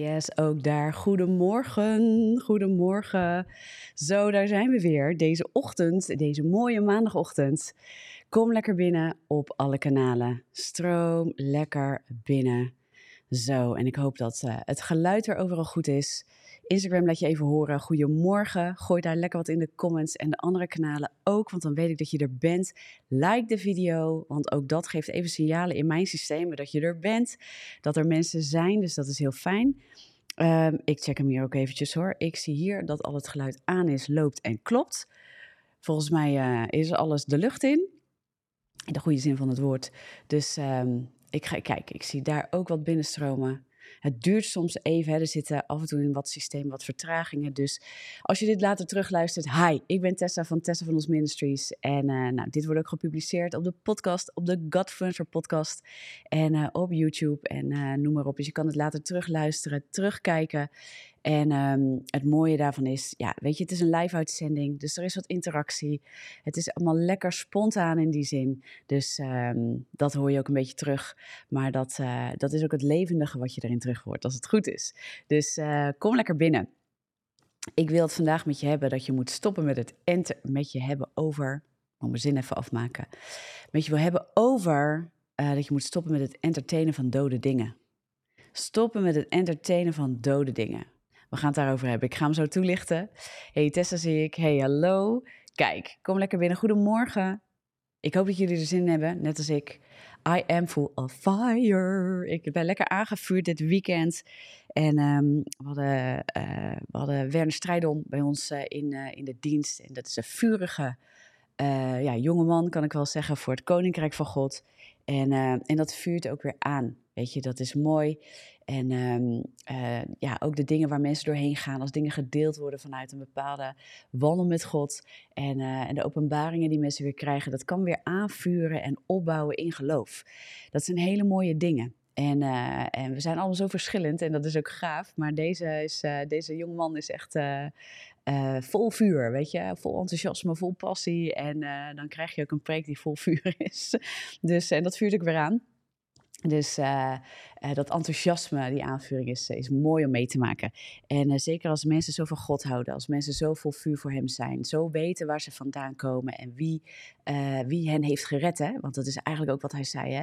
Yes, ook daar. Goedemorgen, goedemorgen. Zo, daar zijn we weer. Deze ochtend, deze mooie maandagochtend. Kom lekker binnen op alle kanalen. Stroom lekker binnen. Zo, en ik hoop dat uh, het geluid er overal goed is. Instagram laat je even horen. Goedemorgen. Gooi daar lekker wat in de comments en de andere kanalen ook, want dan weet ik dat je er bent. Like de video, want ook dat geeft even signalen in mijn systemen dat je er bent, dat er mensen zijn, dus dat is heel fijn. Um, ik check hem hier ook eventjes hoor. Ik zie hier dat al het geluid aan is, loopt en klopt. Volgens mij uh, is alles de lucht in. In de goede zin van het woord. Dus um, ik ga kijken. Ik zie daar ook wat binnenstromen. Het duurt soms even. Hè. Er zitten af en toe in wat systeem wat vertragingen. Dus als je dit later terugluistert. Hi, ik ben Tessa van Tessa van ons Ministries. En uh, nou, dit wordt ook gepubliceerd op de podcast, op de Godfluencer podcast. En uh, op YouTube en uh, noem maar op. Dus je kan het later terugluisteren, terugkijken. En um, het mooie daarvan is, ja, weet je, het is een live uitzending, dus er is wat interactie. Het is allemaal lekker spontaan in die zin. Dus um, dat hoor je ook een beetje terug. Maar dat, uh, dat is ook het levendige wat je erin terug hoort, als het goed is. Dus uh, kom lekker binnen. Ik wil het vandaag met je hebben dat je moet stoppen met het enter, met je hebben over, moet mijn zin even afmaken, met je wil hebben over uh, dat je moet stoppen met het entertainen van dode dingen. Stoppen met het entertainen van dode dingen. We gaan het daarover hebben. Ik ga hem zo toelichten. Hey Tessa zie ik. Hey hallo. Kijk, kom lekker binnen. Goedemorgen. Ik hoop dat jullie er zin in hebben, net als ik. I am full of fire. Ik ben lekker aangevuurd dit weekend. En um, we, hadden, uh, we hadden Werner Strijdom bij ons uh, in, uh, in de dienst. En dat is een vurige ja, jongeman, kan ik wel zeggen, voor het Koninkrijk van God. En, en dat vuurt ook weer aan. Weet je, dat is mooi. En um, uh, ja, ook de dingen waar mensen doorheen gaan, als dingen gedeeld worden vanuit een bepaalde wandel met God. En, uh, en de openbaringen die mensen weer krijgen, dat kan weer aanvuren en opbouwen in geloof. Dat zijn hele mooie dingen. En, en we zijn allemaal zo verschillend en dat is ook gaaf. Maar deze, is, deze jongeman is echt vol vuur, weet je. Vol enthousiasme, vol passie. En dan krijg je ook een preek die vol vuur is. Dus en dat vuurt ook weer aan. Dus uh, uh, dat enthousiasme, die aanvuring, is, is mooi om mee te maken. En uh, zeker als mensen zo van God houden, als mensen zo vol vuur voor Hem zijn, zo weten waar ze vandaan komen en wie, wie hen heeft gered. Hè? Want dat is eigenlijk ook wat Hij zei: hè?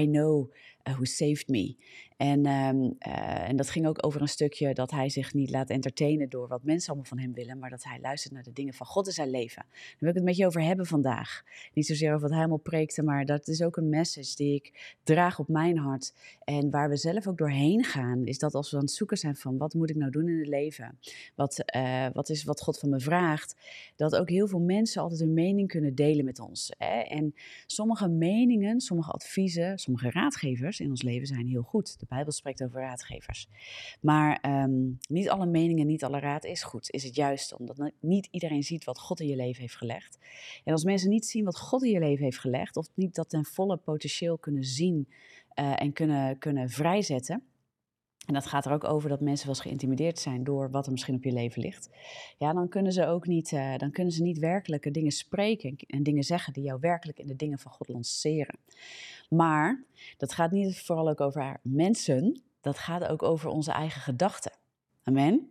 I know who saved me. En, uh, en dat ging ook over een stukje dat hij zich niet laat entertainen door wat mensen allemaal van hem willen, maar dat hij luistert naar de dingen van God in zijn leven. Daar wil ik het met je over hebben vandaag. Niet zozeer over wat hij allemaal preekte, maar dat is ook een message die ik draag op mijn hart. En waar we zelf ook doorheen gaan, is dat als we aan het zoeken zijn van wat moet ik nou doen in het leven? Wat, uh, wat is wat God van me vraagt? Dat ook heel veel mensen altijd hun mening kunnen delen met ons. Hè? En sommige meningen, sommige adviezen, sommige raadgevers in ons leven zijn heel goed. De Bijbel spreekt over raadgevers. Maar um, niet alle meningen, niet alle raad is goed. Is het juist omdat niet iedereen ziet wat God in je leven heeft gelegd. En als mensen niet zien wat God in je leven heeft gelegd, of niet dat ten volle potentieel kunnen zien uh, en kunnen, kunnen vrijzetten. En dat gaat er ook over dat mensen wel eens geïntimideerd zijn door wat er misschien op je leven ligt. Ja, dan kunnen ze ook niet, uh, dan kunnen ze niet werkelijke dingen spreken en dingen zeggen die jou werkelijk in de dingen van God lanceren. Maar dat gaat niet vooral ook over mensen, dat gaat ook over onze eigen gedachten. Amen.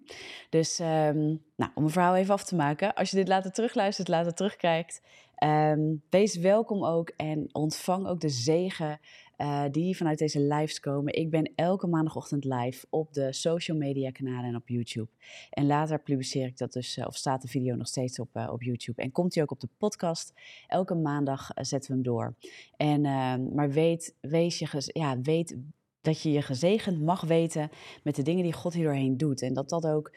Dus um, nou, om een verhaal even af te maken. Als je dit later terugluistert, later terugkijkt. Um, wees welkom ook en ontvang ook de zegen uh, die vanuit deze lives komen. Ik ben elke maandagochtend live op de social media kanalen en op YouTube. En later publiceer ik dat dus, uh, of staat de video nog steeds op, uh, op YouTube. En komt hij ook op de podcast. Elke maandag zetten we hem door. En, ehm, maar weet, wees je, ja, weet dat je je gezegend mag weten met de dingen die God hier doorheen doet. En dat dat ook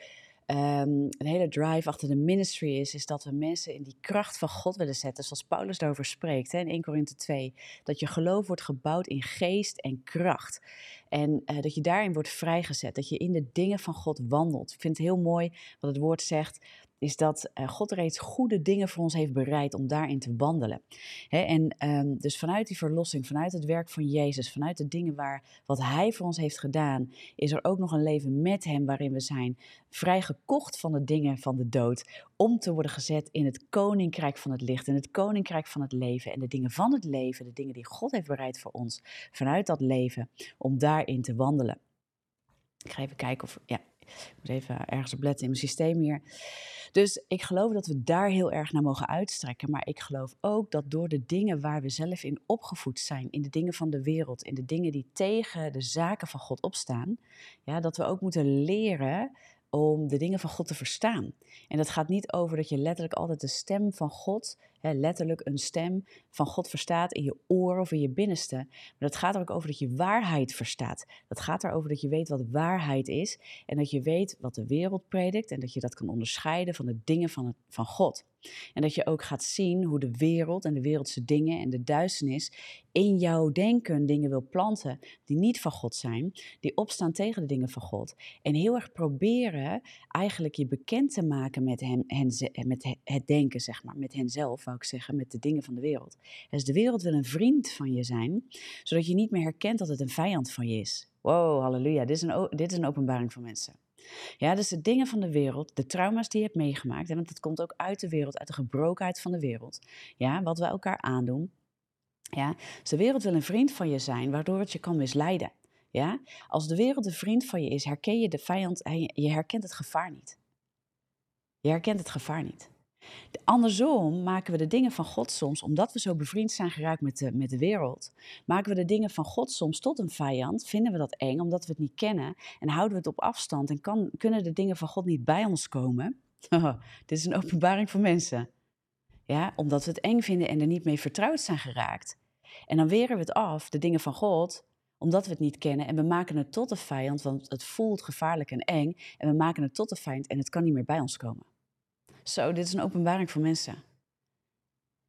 um, een hele drive achter de ministry is, is dat we mensen in die kracht van God willen zetten, zoals Paulus daarover spreekt hè, in 1 Korinthe 2. Dat je geloof wordt gebouwd in geest en kracht. En uh, dat je daarin wordt vrijgezet, dat je in de dingen van God wandelt. Ik vind het heel mooi wat het woord zegt is dat uh, God reeds goede dingen voor ons heeft bereid om daarin te wandelen. En um, dus vanuit die verlossing, vanuit het werk van Jezus, vanuit de dingen waar wat Hij voor ons heeft gedaan, is er ook nog een leven met Hem waarin we zijn vrijgekocht van de dingen van de dood, om te worden gezet in het koninkrijk van het licht, in het koninkrijk van het leven en de dingen van het leven, de dingen die God heeft bereid voor ons, vanuit dat leven, om daarin te wandelen. Ik ga even kijken of. Ja, ik moet even ergens op letten in mijn systeem hier. Dus ik geloof dat we daar heel erg naar mogen uitstrekken. Maar ik geloof ook dat door de dingen waar we zelf in opgevoed zijn, in de dingen van de wereld, in de dingen die tegen de zaken van God opstaan, ja, dat we ook moeten leren om de dingen van God te verstaan. En dat gaat niet over dat je letterlijk altijd de stem van God, letterlijk een stem van God verstaat in je oren of in je binnenste. Maar dat gaat er ook over dat je waarheid verstaat. Dat gaat erover dat je weet wat waarheid is en dat je weet wat de wereld predikt en dat je dat kan onderscheiden van de dingen van, het, van God. En dat je ook gaat zien hoe de wereld en de wereldse dingen en de duisternis in jouw denken dingen wil planten die niet van God zijn, die opstaan tegen de dingen van God. En heel erg proberen eigenlijk je bekend te maken met, hem, hen, met het denken, zeg maar, met henzelf, wou zeggen, met de dingen van de wereld. Dus de wereld wil een vriend van je zijn, zodat je niet meer herkent dat het een vijand van je is. Wow, halleluja, dit is een, dit is een openbaring voor mensen. Ja, dus de dingen van de wereld, de trauma's die je hebt meegemaakt, en want dat komt ook uit de wereld, uit de gebrokenheid van de wereld. Ja, wat we elkaar aandoen. Ja, dus de wereld wil een vriend van je zijn, waardoor het je kan misleiden. Ja, als de wereld een vriend van je is, herken je de vijand, je herkent het gevaar niet. Je herkent het gevaar niet. Andersom maken we de dingen van God soms, omdat we zo bevriend zijn geraakt met de, met de wereld, maken we de dingen van God soms tot een vijand, vinden we dat eng omdat we het niet kennen en houden we het op afstand en kan, kunnen de dingen van God niet bij ons komen. dit is een openbaring voor mensen. Ja, omdat we het eng vinden en er niet mee vertrouwd zijn geraakt. En dan weren we het af, de dingen van God, omdat we het niet kennen en we maken het tot een vijand, want het voelt gevaarlijk en eng en we maken het tot een vijand en het kan niet meer bij ons komen. Zo, dit is een openbaring voor mensen.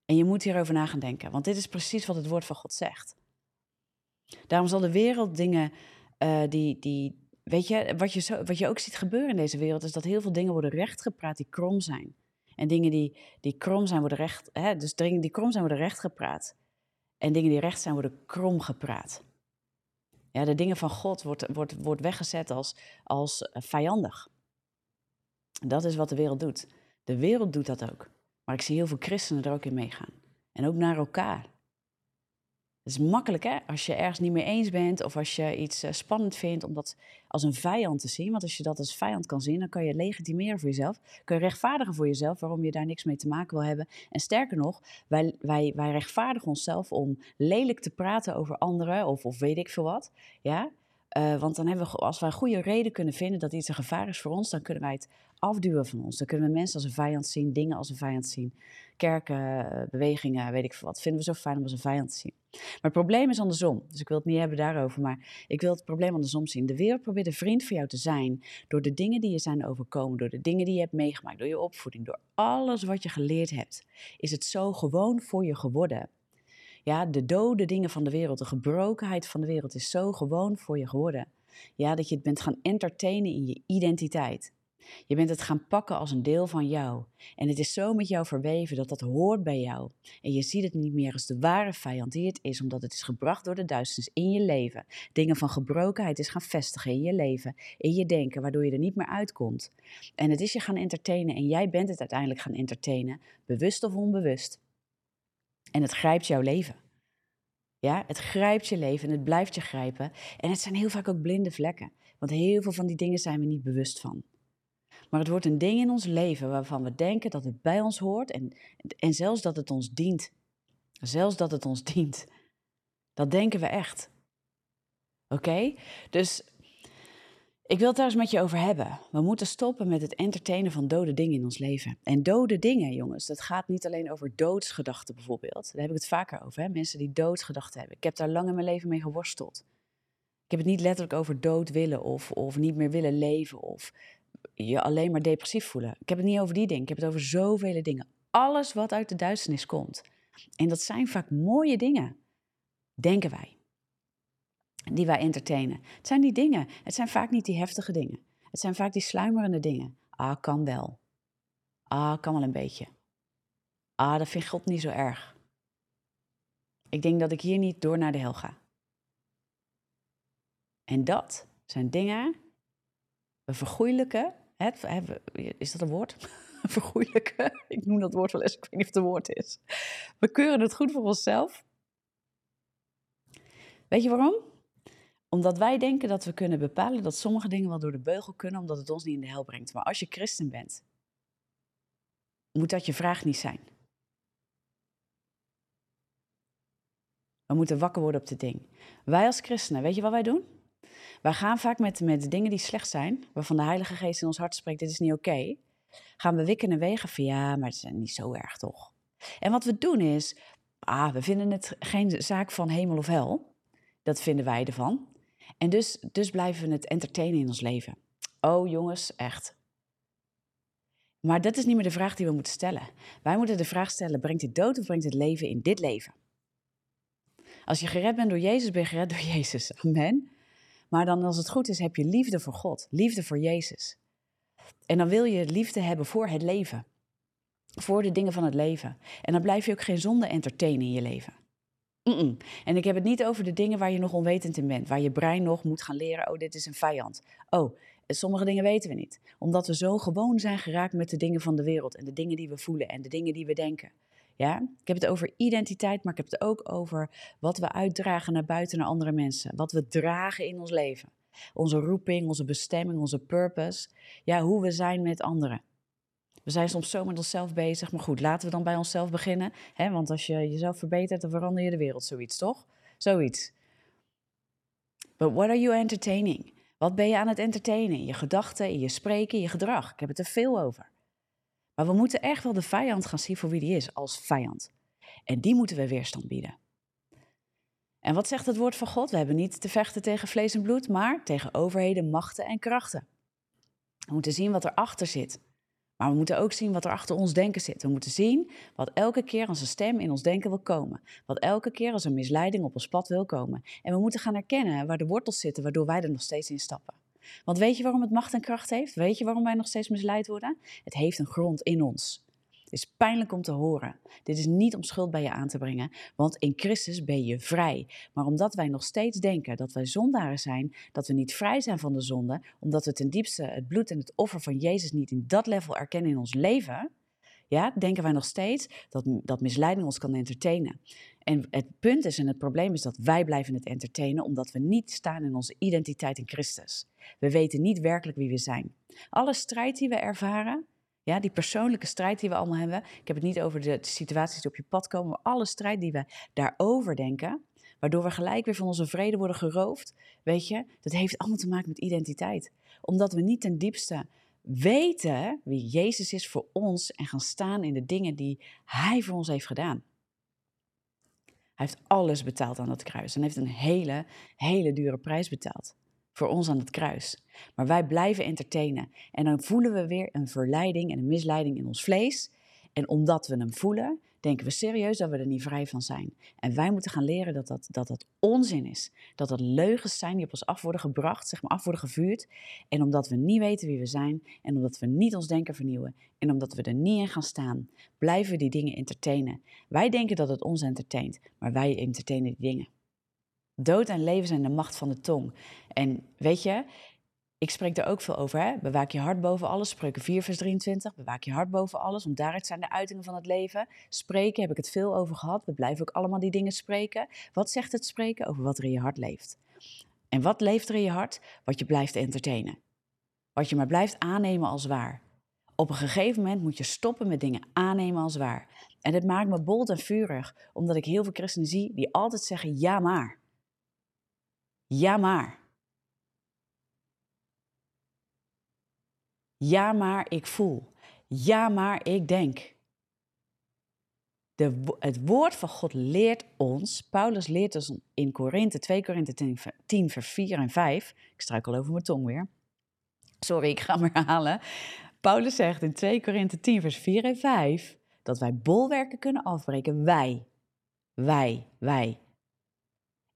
En je moet hierover na gaan denken, want dit is precies wat het woord van God zegt. Daarom zal de wereld dingen uh, die, die, weet je, wat je, wat je ook ziet gebeuren in deze wereld, is dat heel veel dingen worden rechtgepraat die krom zijn. En dingen die, die krom zijn worden recht, hè, dus dingen die krom zijn worden rechtgepraat. En dingen die recht zijn worden krom gepraat. Ja, de dingen van God wordt, wordt, wordt weggezet als, als eh, vijandig. Dat is wat de wereld doet. De wereld doet dat ook. Maar ik zie heel veel christenen er ook in meegaan. En ook naar elkaar. Het is makkelijk hè, als je ergens niet mee eens bent of als je iets uh, spannend vindt om dat als een vijand te zien. Want als je dat als vijand kan zien, dan kan je legitimeren voor jezelf. Kun je rechtvaardigen voor jezelf waarom je daar niks mee te maken wil hebben. En sterker nog, wij, wij, wij rechtvaardigen onszelf om lelijk te praten over anderen of, of weet ik veel wat. Ja? Uh, want dan hebben we, als we een goede reden kunnen vinden dat iets een gevaar is voor ons, dan kunnen wij het afduwen van ons. Dan kunnen we mensen als een vijand zien, dingen als een vijand zien. Kerken, eh, bewegingen, weet ik veel wat. Vinden we zo fijn om als een vijand te zien. Maar het probleem is andersom. Dus ik wil het niet hebben daarover, maar ik wil het probleem andersom zien. De wereld probeert een vriend voor jou te zijn door de dingen die je zijn overkomen, door de dingen die je hebt meegemaakt, door je opvoeding, door alles wat je geleerd hebt. Is het zo gewoon voor je geworden? Ja, de dode dingen van de wereld, de gebrokenheid van de wereld is zo gewoon voor je geworden. Ja, dat je het bent gaan entertainen in je identiteit. Je bent het gaan pakken als een deel van jou. En het is zo met jou verweven dat dat hoort bij jou. En je ziet het niet meer als de ware vijand die het is, omdat het is gebracht door de duisternis in je leven. Dingen van gebrokenheid is gaan vestigen in je leven, in je denken, waardoor je er niet meer uitkomt. En het is je gaan entertainen en jij bent het uiteindelijk gaan entertainen, bewust of onbewust. En het grijpt jouw leven. Ja, het grijpt je leven en het blijft je grijpen. En het zijn heel vaak ook blinde vlekken. Want heel veel van die dingen zijn we niet bewust van. Maar het wordt een ding in ons leven waarvan we denken dat het bij ons hoort en, en zelfs dat het ons dient. Zelfs dat het ons dient. Dat denken we echt. Oké? Dus ik wil het daar eens met je over hebben. We moeten stoppen met het entertainen van dode dingen in ons leven. En dode dingen, jongens, dat gaat niet alleen over doodsgedachten bijvoorbeeld. Daar heb ik het vaker over, hè? mensen die doodsgedachten hebben. Ik heb daar lang in mijn leven mee geworsteld. Ik heb het niet letterlijk over dood willen of, of niet meer willen leven of je alleen maar depressief voelen. Ik heb het niet over die dingen, ik heb het over zoveel dingen. Alles wat uit de duisternis komt. En dat zijn vaak mooie dingen, denken wij die wij entertainen. Het zijn die dingen. Het zijn vaak niet die heftige dingen. Het zijn vaak die sluimerende dingen. Ah, kan wel. Ah, kan wel een beetje. Ah, dat vindt God niet zo erg. Ik denk dat ik hier niet door naar de hel ga. En dat zijn dingen, we vergoeilijken, is dat een woord? vergoeilijken, ik noem dat woord wel eens, ik weet niet of het een woord is. We keuren het goed voor onszelf. Weet je waarom? Omdat wij denken dat we kunnen bepalen dat sommige dingen wel door de beugel kunnen, omdat het ons niet in de hel brengt. Maar als je christen bent, moet dat je vraag niet zijn. We moeten wakker worden op dit ding. Wij als christenen, weet je wat wij doen? Wij gaan vaak met, met dingen die slecht zijn, waarvan de Heilige Geest in ons hart spreekt, dit is niet oké. gaan we wikken en wegen van ja, maar het is niet zo erg toch. En wat we doen is, ah, we vinden het geen zaak van hemel of hel. Dat vinden wij ervan. En dus, dus blijven we het entertainen in ons leven. Oh jongens, echt. Maar dat is niet meer de vraag die we moeten stellen. Wij moeten de vraag stellen, brengt dit dood of brengt het leven in dit leven? Als je gered bent door Jezus, ben je gered door Jezus. Amen. Maar dan als het goed is, heb je liefde voor God, liefde voor Jezus. En dan wil je liefde hebben voor het leven. Voor de dingen van het leven. En dan blijf je ook geen zonde entertainen in je leven. En ik heb het niet over de dingen waar je nog onwetend in bent. Waar je brein nog moet gaan leren, oh, dit is een vijand. Oh, sommige dingen weten we niet. Omdat we zo gewoon zijn geraakt met de dingen van de wereld. En de dingen die we voelen en de dingen die we denken. Ja? Ik heb het over identiteit, maar ik heb het ook over wat we uitdragen naar buiten naar andere mensen. Wat we dragen in ons leven. Onze roeping, onze bestemming, onze purpose. Ja, hoe we zijn met anderen. We zijn soms zo met onszelf bezig, maar goed, laten we dan bij onszelf beginnen. Hè? Want als je jezelf verbetert, dan verander je de wereld, zoiets toch? Zoiets. But what are you entertaining? Wat ben je aan het entertainen? In je gedachten, je spreken, je gedrag. Ik heb het er veel over. Maar we moeten echt wel de vijand gaan zien voor wie die is, als vijand. En die moeten we weerstand bieden. En wat zegt het woord van God? We hebben niet te vechten tegen vlees en bloed, maar tegen overheden, machten en krachten. We moeten zien wat erachter zit. Maar we moeten ook zien wat er achter ons denken zit. We moeten zien wat elke keer als een stem in ons denken wil komen. Wat elke keer als een misleiding op ons pad wil komen. En we moeten gaan herkennen waar de wortels zitten, waardoor wij er nog steeds in stappen. Want weet je waarom het macht en kracht heeft? Weet je waarom wij nog steeds misleid worden? Het heeft een grond in ons. Het is pijnlijk om te horen. Dit is niet om schuld bij je aan te brengen, want in Christus ben je vrij. Maar omdat wij nog steeds denken dat wij zondaren zijn, dat we niet vrij zijn van de zonde, omdat we ten diepste het bloed en het offer van Jezus niet in dat level erkennen in ons leven, ja, denken wij nog steeds dat, dat misleiding ons kan entertainen. En het punt is en het probleem is dat wij blijven het entertainen omdat we niet staan in onze identiteit in Christus. We weten niet werkelijk wie we zijn. Alle strijd die we ervaren, ja, die persoonlijke strijd die we allemaal hebben. Ik heb het niet over de situaties die op je pad komen, maar alle strijd die we daarover denken. Waardoor we gelijk weer van onze vrede worden geroofd. Weet je, dat heeft allemaal te maken met identiteit. Omdat we niet ten diepste weten wie Jezus is voor ons en gaan staan in de dingen die Hij voor ons heeft gedaan. Hij heeft alles betaald aan dat kruis en heeft een hele, hele dure prijs betaald voor ons aan het kruis. Maar wij blijven entertainen. En dan voelen we weer een verleiding en een misleiding in ons vlees. En omdat we hem voelen, denken we serieus dat we er niet vrij van zijn. En wij moeten gaan leren dat dat, dat, dat onzin is. Dat dat leugens zijn die op ons af worden gebracht, zeg maar af worden gevuurd. En omdat we niet weten wie we zijn en omdat we niet ons denken vernieuwen en omdat we er niet in gaan staan, blijven we die dingen entertainen. Wij denken dat het ons entertaint, maar wij entertainen die dingen. Dood en leven zijn de macht van de tong. En weet je, ik spreek er ook veel over. Hè? Bewaak je hart boven alles. Spreuken 4, vers 23. Bewaak je hart boven alles, want daaruit zijn de uitingen van het leven. Spreken heb ik het veel over gehad. We blijven ook allemaal die dingen spreken. Wat zegt het spreken over wat er in je hart leeft? En wat leeft er in je hart? Wat je blijft entertainen. Wat je maar blijft aannemen als waar. Op een gegeven moment moet je stoppen met dingen aannemen als waar. En het maakt me bold en vurig, omdat ik heel veel christenen zie die altijd zeggen ja maar. Ja maar. Ja maar ik voel. Ja maar ik denk. De, het woord van God leert ons, Paulus leert ons in Korinthe, 2 Korinthe 10, vers 4 en 5. Ik struikel over mijn tong weer. Sorry, ik ga hem herhalen. Paulus zegt in 2 Korinthe 10, vers 4 en 5 dat wij bolwerken kunnen afbreken. Wij, wij, wij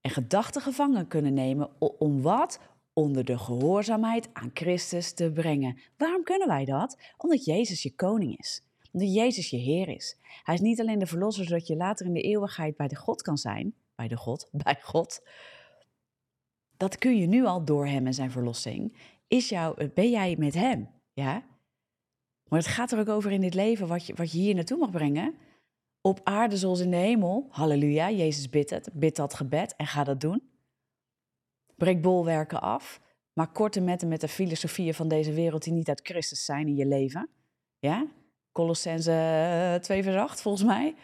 en gedachten gevangen kunnen nemen om wat? Onder de gehoorzaamheid aan Christus te brengen. Waarom kunnen wij dat? Omdat Jezus je koning is. Omdat Jezus je Heer is. Hij is niet alleen de verlosser zodat je later in de eeuwigheid bij de God kan zijn. Bij de God, bij God. Dat kun je nu al door Hem en zijn verlossing. Is jou, ben jij met Hem? Ja? Maar het gaat er ook over in dit leven wat je, wat je hier naartoe mag brengen op aarde zoals in de hemel. Halleluja, Jezus bidt het. Bid dat gebed en ga dat doen. Breek bolwerken af. Maak korte metten met de filosofieën van deze wereld die niet uit Christus zijn in je leven. Ja? Colossense 2 vers 8 volgens mij.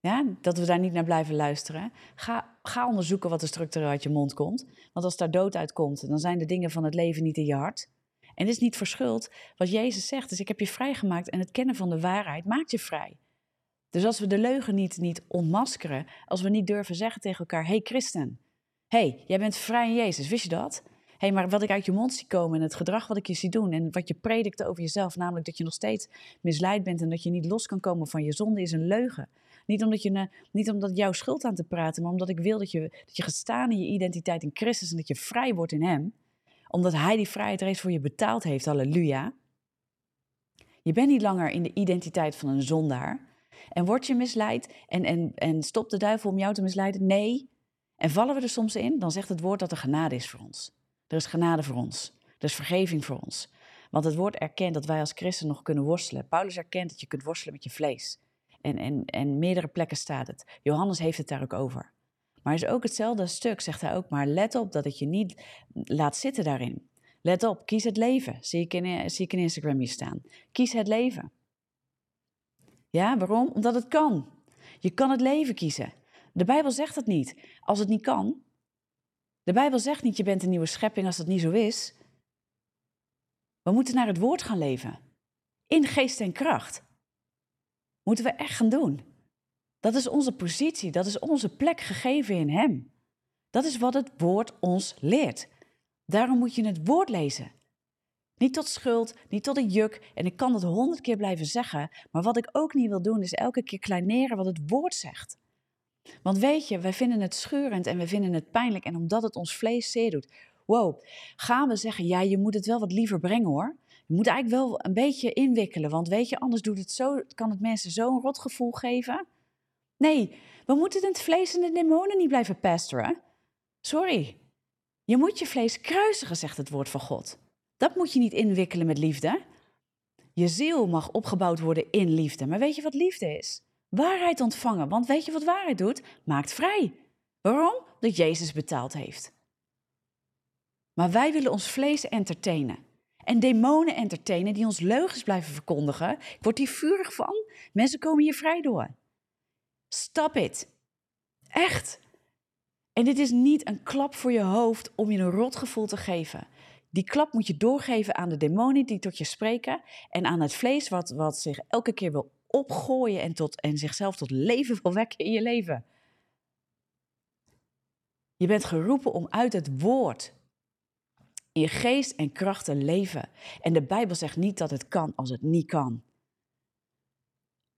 Ja, dat we daar niet naar blijven luisteren. Ga, ga onderzoeken wat er structureel uit je mond komt. Want als daar dood uitkomt, dan zijn de dingen van het leven niet in je hart. En dit is niet verschuld wat Jezus zegt. Dus ik heb je vrijgemaakt en het kennen van de waarheid maakt je vrij. Dus als we de leugen niet, niet ontmaskeren, als we niet durven zeggen tegen elkaar: hey christen, hey, jij bent vrij in Jezus, wist je dat? hey, maar wat ik uit je mond zie komen en het gedrag wat ik je zie doen en wat je predikt over jezelf, namelijk dat je nog steeds misleid bent en dat je niet los kan komen van je zonde, is een leugen. Niet omdat, je, niet omdat jouw schuld aan te praten, maar omdat ik wil dat je, dat je gestaan in je identiteit in Christus en dat je vrij wordt in Hem. Omdat Hij die vrijheid reeds voor je betaald heeft, halleluja. Je bent niet langer in de identiteit van een zondaar. En word je misleid en, en, en stopt de duivel om jou te misleiden? Nee. En vallen we er soms in, dan zegt het woord dat er genade is voor ons. Er is genade voor ons. Er is vergeving voor ons. Want het woord erkent dat wij als christen nog kunnen worstelen. Paulus erkent dat je kunt worstelen met je vlees. En, en, en meerdere plekken staat het. Johannes heeft het daar ook over. Maar is ook hetzelfde stuk, zegt hij ook. Maar let op dat het je niet laat zitten daarin. Let op, kies het leven. Zie ik in, zie ik in Instagram hier staan. Kies het leven. Ja, waarom? Omdat het kan. Je kan het leven kiezen. De Bijbel zegt het niet. Als het niet kan. De Bijbel zegt niet je bent een nieuwe schepping als dat niet zo is. We moeten naar het woord gaan leven. In geest en kracht. Moeten we echt gaan doen. Dat is onze positie, dat is onze plek gegeven in Hem. Dat is wat het woord ons leert. Daarom moet je het woord lezen. Niet tot schuld, niet tot een juk. En ik kan dat honderd keer blijven zeggen. Maar wat ik ook niet wil doen, is elke keer kleineren wat het woord zegt. Want weet je, wij vinden het schurend en we vinden het pijnlijk. En omdat het ons vlees zeer doet. Wow, gaan we zeggen, ja, je moet het wel wat liever brengen hoor. Je moet eigenlijk wel een beetje inwikkelen. Want weet je, anders doet het zo, kan het mensen zo'n rotgevoel geven. Nee, we moeten het vlees en de demonen niet blijven pesteren. Sorry. Je moet je vlees kruisigen, zegt het woord van God. Dat moet je niet inwikkelen met liefde. Je ziel mag opgebouwd worden in liefde. Maar weet je wat liefde is? Waarheid ontvangen. Want weet je wat waarheid doet? Maakt vrij. Waarom? Dat Jezus betaald heeft. Maar wij willen ons vlees entertainen. En demonen entertainen die ons leugens blijven verkondigen. Ik word hier vurig van. Mensen komen hier vrij door. Stop it. Echt. En dit is niet een klap voor je hoofd om je een rotgevoel te geven. Die klap moet je doorgeven aan de demonen die tot je spreken en aan het vlees wat, wat zich elke keer wil opgooien en, tot, en zichzelf tot leven wil wekken in je leven. Je bent geroepen om uit het woord in geest en kracht te leven. En de Bijbel zegt niet dat het kan als het niet kan.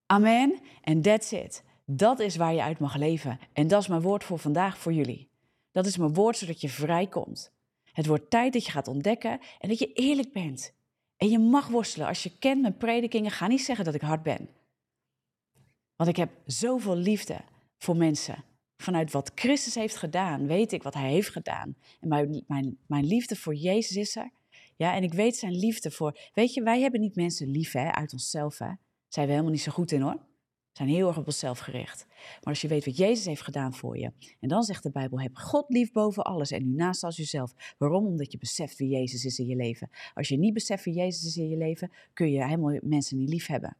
Amen. En that's it. Dat is waar je uit mag leven. En dat is mijn woord voor vandaag voor jullie. Dat is mijn woord zodat je vrijkomt. Het wordt tijd dat je gaat ontdekken en dat je eerlijk bent. En je mag worstelen. Als je kent mijn predikingen, ga niet zeggen dat ik hard ben. Want ik heb zoveel liefde voor mensen. Vanuit wat Christus heeft gedaan, weet ik wat hij heeft gedaan. En mijn, mijn, mijn liefde voor Jezus is er. Ja, en ik weet zijn liefde voor. Weet je, wij hebben niet mensen lief hè, uit onszelf. Hè. Zijn we helemaal niet zo goed in hoor. Zijn heel erg op onszelf gericht. Maar als je weet wat Jezus heeft gedaan voor je. En dan zegt de Bijbel: heb God lief boven alles en u naast als jezelf. Waarom? Omdat je beseft wie Jezus is in je leven. Als je niet beseft wie Jezus is in je leven, kun je helemaal mensen niet lief hebben.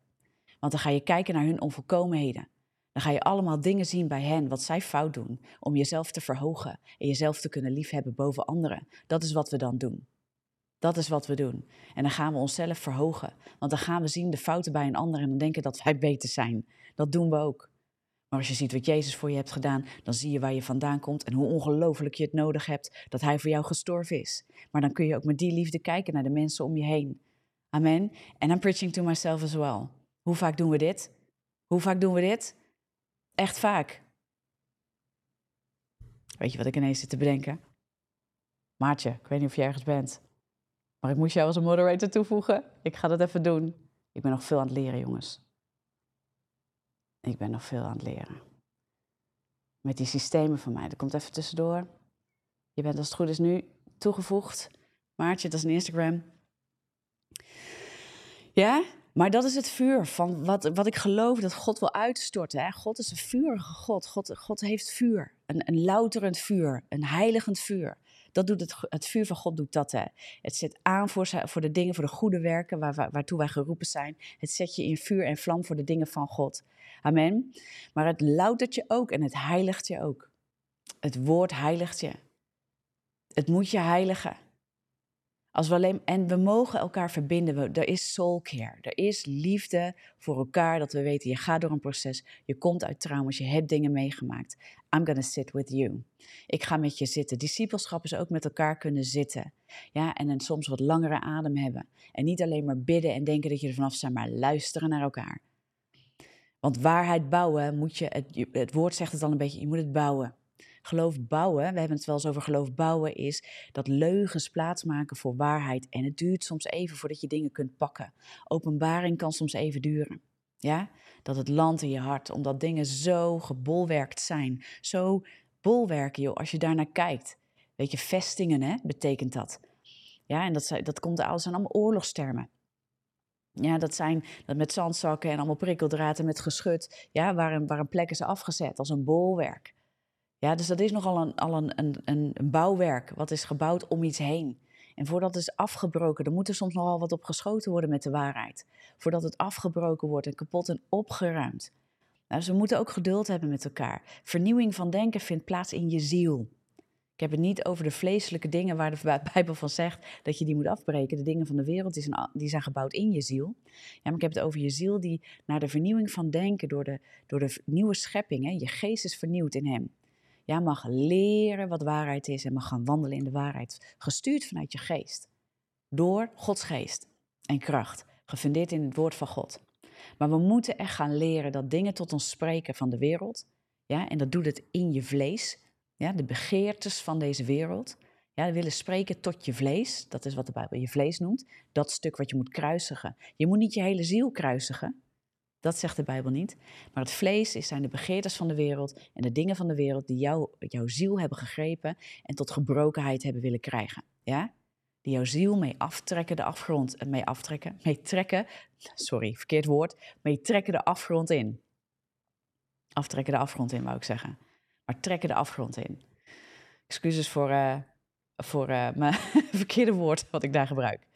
Want dan ga je kijken naar hun onvolkomenheden. Dan ga je allemaal dingen zien bij hen, wat zij fout doen, om jezelf te verhogen en jezelf te kunnen liefhebben boven anderen. Dat is wat we dan doen. Dat is wat we doen. En dan gaan we onszelf verhogen. Want dan gaan we zien de fouten bij een ander en dan denken dat wij beter zijn. Dat doen we ook. Maar als je ziet wat Jezus voor je hebt gedaan, dan zie je waar je vandaan komt en hoe ongelooflijk je het nodig hebt dat Hij voor jou gestorven is. Maar dan kun je ook met die liefde kijken naar de mensen om je heen. Amen. En I'm preaching to myself as well. Hoe vaak doen we dit? Hoe vaak doen we dit? Echt vaak. Weet je wat ik ineens zit te bedenken? Maartje, ik weet niet of je ergens bent. Maar ik moest jou als een moderator toevoegen. Ik ga dat even doen. Ik ben nog veel aan het leren, jongens. Ik ben nog veel aan het leren. Met die systemen van mij. Dat komt even tussendoor. Je bent als het goed is nu toegevoegd. Maartje, dat is een Instagram. Ja, maar dat is het vuur van wat, wat ik geloof dat God wil uitstorten. Hè? God is een vurige God. God, God heeft vuur. Een, een louterend vuur. Een heiligend vuur. Dat doet het, het vuur van God doet dat. Hè. Het zet aan voor, voor de dingen, voor de goede werken waar, waar, waartoe wij geroepen zijn. Het zet je in vuur en vlam voor de dingen van God. Amen. Maar het loutert je ook en het heiligt je ook. Het woord heiligt je. Het moet je heiligen. Als we alleen, en we mogen elkaar verbinden. Er is soul care. Er is liefde voor elkaar. Dat we weten, je gaat door een proces. Je komt uit trauma's. Je hebt dingen meegemaakt. I'm gonna sit with you. Ik ga met je zitten. Discipelschap is ook met elkaar kunnen zitten. Ja, en dan soms wat langere adem hebben. En niet alleen maar bidden en denken dat je er vanaf staat, maar luisteren naar elkaar. Want waarheid bouwen moet je, het, het woord zegt het al een beetje, je moet het bouwen. Geloof bouwen, we hebben het wel eens over geloof bouwen, is dat leugens plaatsmaken voor waarheid. En het duurt soms even voordat je dingen kunt pakken. Openbaring kan soms even duren. Ja, dat het landt in je hart, omdat dingen zo gebolwerkt zijn. Zo bolwerken, joh, als je daarnaar kijkt. Weet je, vestingen, hè, betekent dat. Ja, en dat, dat komt alles aan allemaal oorlogstermen. Ja, dat zijn dat met zandzakken en allemaal prikkeldraden met geschut. Ja, waar een, waar een plek is afgezet als een bolwerk. Ja, dus dat is nogal een, al een, een, een bouwwerk wat is gebouwd om iets heen. En voordat het is afgebroken, er moet er soms nogal wat op geschoten worden met de waarheid. Voordat het afgebroken wordt en kapot en opgeruimd. Nou, dus we moeten ook geduld hebben met elkaar. Vernieuwing van denken vindt plaats in je ziel. Ik heb het niet over de vleeselijke dingen waar de Bijbel van zegt dat je die moet afbreken. De dingen van de wereld die zijn, die zijn gebouwd in je ziel. Ja, maar ik heb het over je ziel die naar de vernieuwing van denken door de, door de nieuwe schepping. Hè, je geest is vernieuwd in hem. Ja, mag leren wat waarheid is en mag gaan wandelen in de waarheid. Gestuurd vanuit je geest. Door Gods geest en kracht. Gefundeerd in het woord van God. Maar we moeten echt gaan leren dat dingen tot ons spreken van de wereld. Ja, en dat doet het in je vlees. Ja, de begeertes van deze wereld. Ja, willen spreken tot je vlees. Dat is wat de Bijbel je vlees noemt. Dat stuk wat je moet kruisigen. Je moet niet je hele ziel kruisigen. Dat zegt de Bijbel niet. Maar het vlees zijn de begeertes van de wereld en de dingen van de wereld die jou, jouw ziel hebben gegrepen en tot gebrokenheid hebben willen krijgen. Ja? Die jouw ziel mee aftrekken de afgrond, eh, mee aftrekken, mee trekken, sorry, verkeerd woord, mee trekken de afgrond in. Aftrekken de afgrond in, wou ik zeggen. Maar trekken de afgrond in. Excuses voor, uh, voor uh, mijn verkeerde woord wat ik daar gebruik.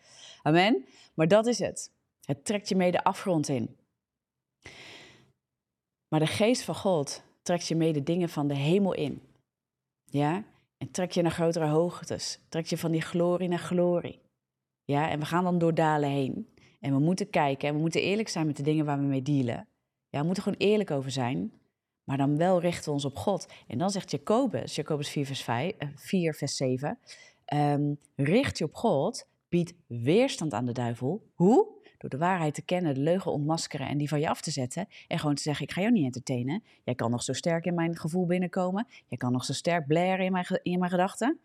Amen. Maar dat is het. Het trekt je mee de afgrond in. Maar de geest van God trekt je mee de dingen van de hemel in. Ja? En trekt je naar grotere hoogtes. Trekt je van die glorie naar glorie. Ja? En we gaan dan door dalen heen. En we moeten kijken en we moeten eerlijk zijn met de dingen waar we mee dealen. Ja, we moeten gewoon eerlijk over zijn. Maar dan wel richten we ons op God. En dan zegt Jacobus, Jacobus 4 vers, 5, 4, eh, vers 7... Ehm, richt je op God, bied weerstand aan de duivel. Hoe? Door de waarheid te kennen, de leugen ontmaskeren en die van je af te zetten. En gewoon te zeggen, ik ga jou niet entertainen. Jij kan nog zo sterk in mijn gevoel binnenkomen. Jij kan nog zo sterk blaren in mijn, in mijn gedachten.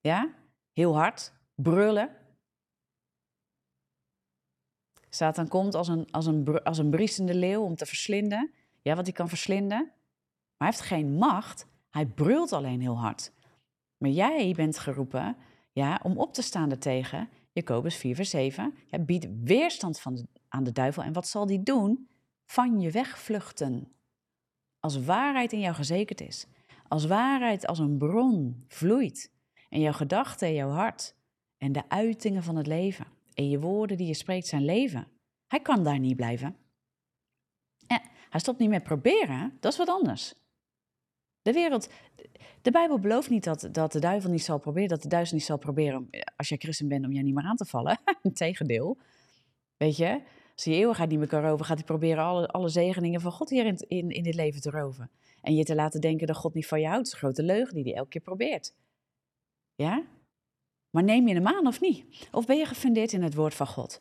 Ja, heel hard, brullen. Satan komt als een, als een, als een briesende leeuw om te verslinden. Ja, wat hij kan verslinden. Maar hij heeft geen macht. Hij brult alleen heel hard. Maar jij bent geroepen ja, om op te staan ertegen Jacobus 4, vers 7. Ja, bied weerstand van aan de duivel. En wat zal die doen? Van je wegvluchten. Als waarheid in jou gezekerd is. Als waarheid als een bron vloeit. En jouw gedachten, jouw hart. En de uitingen van het leven. En je woorden die je spreekt zijn leven. Hij kan daar niet blijven. En hij stopt niet met proberen. Dat is wat anders. De wereld, de Bijbel belooft niet dat, dat de duivel niet zal proberen, dat de duivel niet zal proberen, als jij christen bent, om jij niet meer aan te vallen. Integendeel. Weet je, als je eeuwigheid niet meer kan roven, gaat hij proberen alle, alle zegeningen van God hier in, in, in dit leven te roven. En je te laten denken dat God niet van je houdt. Is een grote leugen die hij elke keer probeert. Ja? Maar neem je hem aan of niet? Of ben je gefundeerd in het woord van God?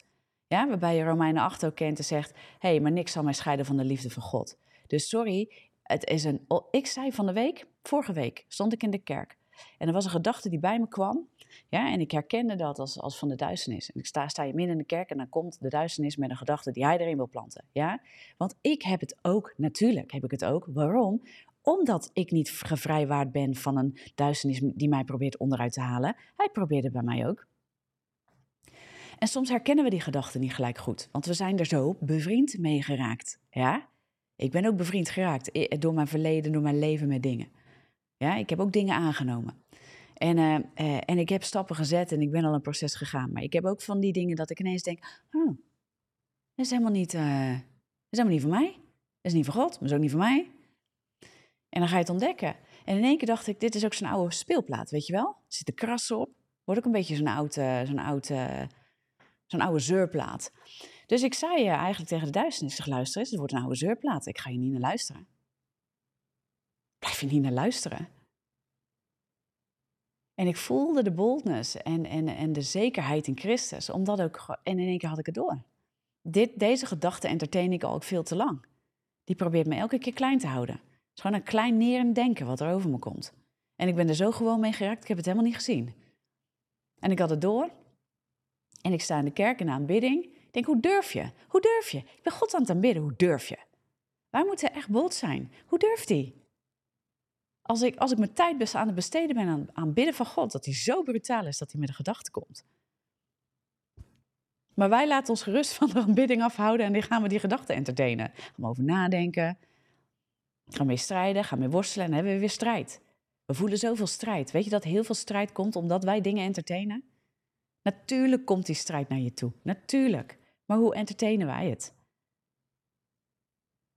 Ja, waarbij je Romeinen 8 ook kent en zegt: hé, hey, maar niks zal mij scheiden van de liefde van God. Dus sorry, het is een, ik zei van de week, vorige week, stond ik in de kerk. En er was een gedachte die bij me kwam. Ja, en ik herkende dat als, als van de duisternis. En ik sta, sta je midden in de kerk en dan komt de duisternis met een gedachte die hij erin wil planten. Ja? Want ik heb het ook, natuurlijk heb ik het ook. Waarom? Omdat ik niet gevrijwaard ben van een duisternis die mij probeert onderuit te halen. Hij probeerde bij mij ook. En soms herkennen we die gedachten niet gelijk goed, want we zijn er zo bevriend mee geraakt. Ja? Ik ben ook bevriend geraakt door mijn verleden, door mijn leven met dingen. Ja, ik heb ook dingen aangenomen. En, uh, uh, en ik heb stappen gezet en ik ben al een proces gegaan. Maar ik heb ook van die dingen dat ik ineens denk: oh, dat is helemaal niet, is helemaal niet voor mij. Dat is niet voor God, maar dat is ook niet voor mij. En dan ga je het ontdekken. En in één keer dacht ik: dit is ook zo'n oude speelplaat, weet je wel? Er zitten krassen op. Wordt ook een beetje zo'n oude, zo'n oude, zo'n oude zeurplaat. Dus ik zei je eigenlijk tegen de duisternis: zeg, luister eens, het wordt een oude zeurplaat. Ik ga je niet naar luisteren. Blijf je niet naar luisteren. En ik voelde de boldness en, en, en de zekerheid in Christus. Omdat ook, en in één keer had ik het door. Dit, deze gedachte entertain ik al ook veel te lang. Die probeert me elke keer klein te houden. Het is gewoon een klein nerend denken wat er over me komt. En ik ben er zo gewoon mee geraakt, ik heb het helemaal niet gezien. En ik had het door. En ik sta in de kerk in aanbidding. Denk, hoe durf je? Hoe durf je? Ik ben God aan het aanbidden, hoe durf je? Wij moeten echt bold zijn. Hoe durft hij? Als ik, als ik mijn tijd aan het besteden ben aan, aan bidden van God, dat hij zo brutaal is dat hij met een gedachte komt. Maar wij laten ons gerust van de aanbidding afhouden en dan gaan we die gedachten entertainen. Gaan we over nadenken, gaan mee strijden, gaan mee worstelen en hebben we weer strijd. We voelen zoveel strijd. Weet je dat heel veel strijd komt omdat wij dingen entertainen? Natuurlijk komt die strijd naar je toe. Natuurlijk. Maar hoe entertainen wij het?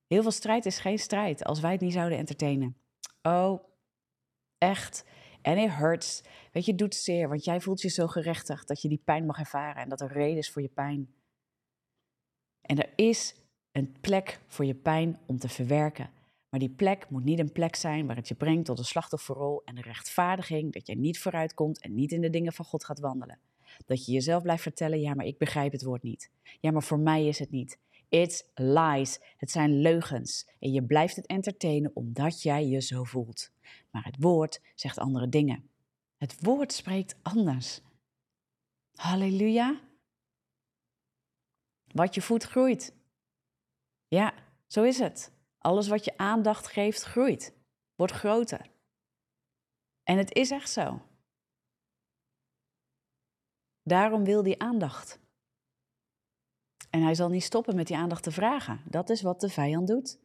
Heel veel strijd is geen strijd als wij het niet zouden entertainen. Oh, echt. En it hurts. Weet je, het doet zeer, want jij voelt je zo gerechtigd dat je die pijn mag ervaren en dat er reden is voor je pijn. En er is een plek voor je pijn om te verwerken. Maar die plek moet niet een plek zijn waar het je brengt tot een slachtofferrol en de rechtvaardiging dat je niet vooruit komt en niet in de dingen van God gaat wandelen. Dat je jezelf blijft vertellen, ja, maar ik begrijp het woord niet. Ja, maar voor mij is het niet. It's lies. Het zijn leugens. En je blijft het entertainen omdat jij je zo voelt. Maar het woord zegt andere dingen. Het woord spreekt anders. Halleluja. Wat je voedt groeit. Ja, zo is het. Alles wat je aandacht geeft groeit, wordt groter. En het is echt zo. Daarom wil die aandacht. En hij zal niet stoppen met die aandacht te vragen. Dat is wat de vijand doet.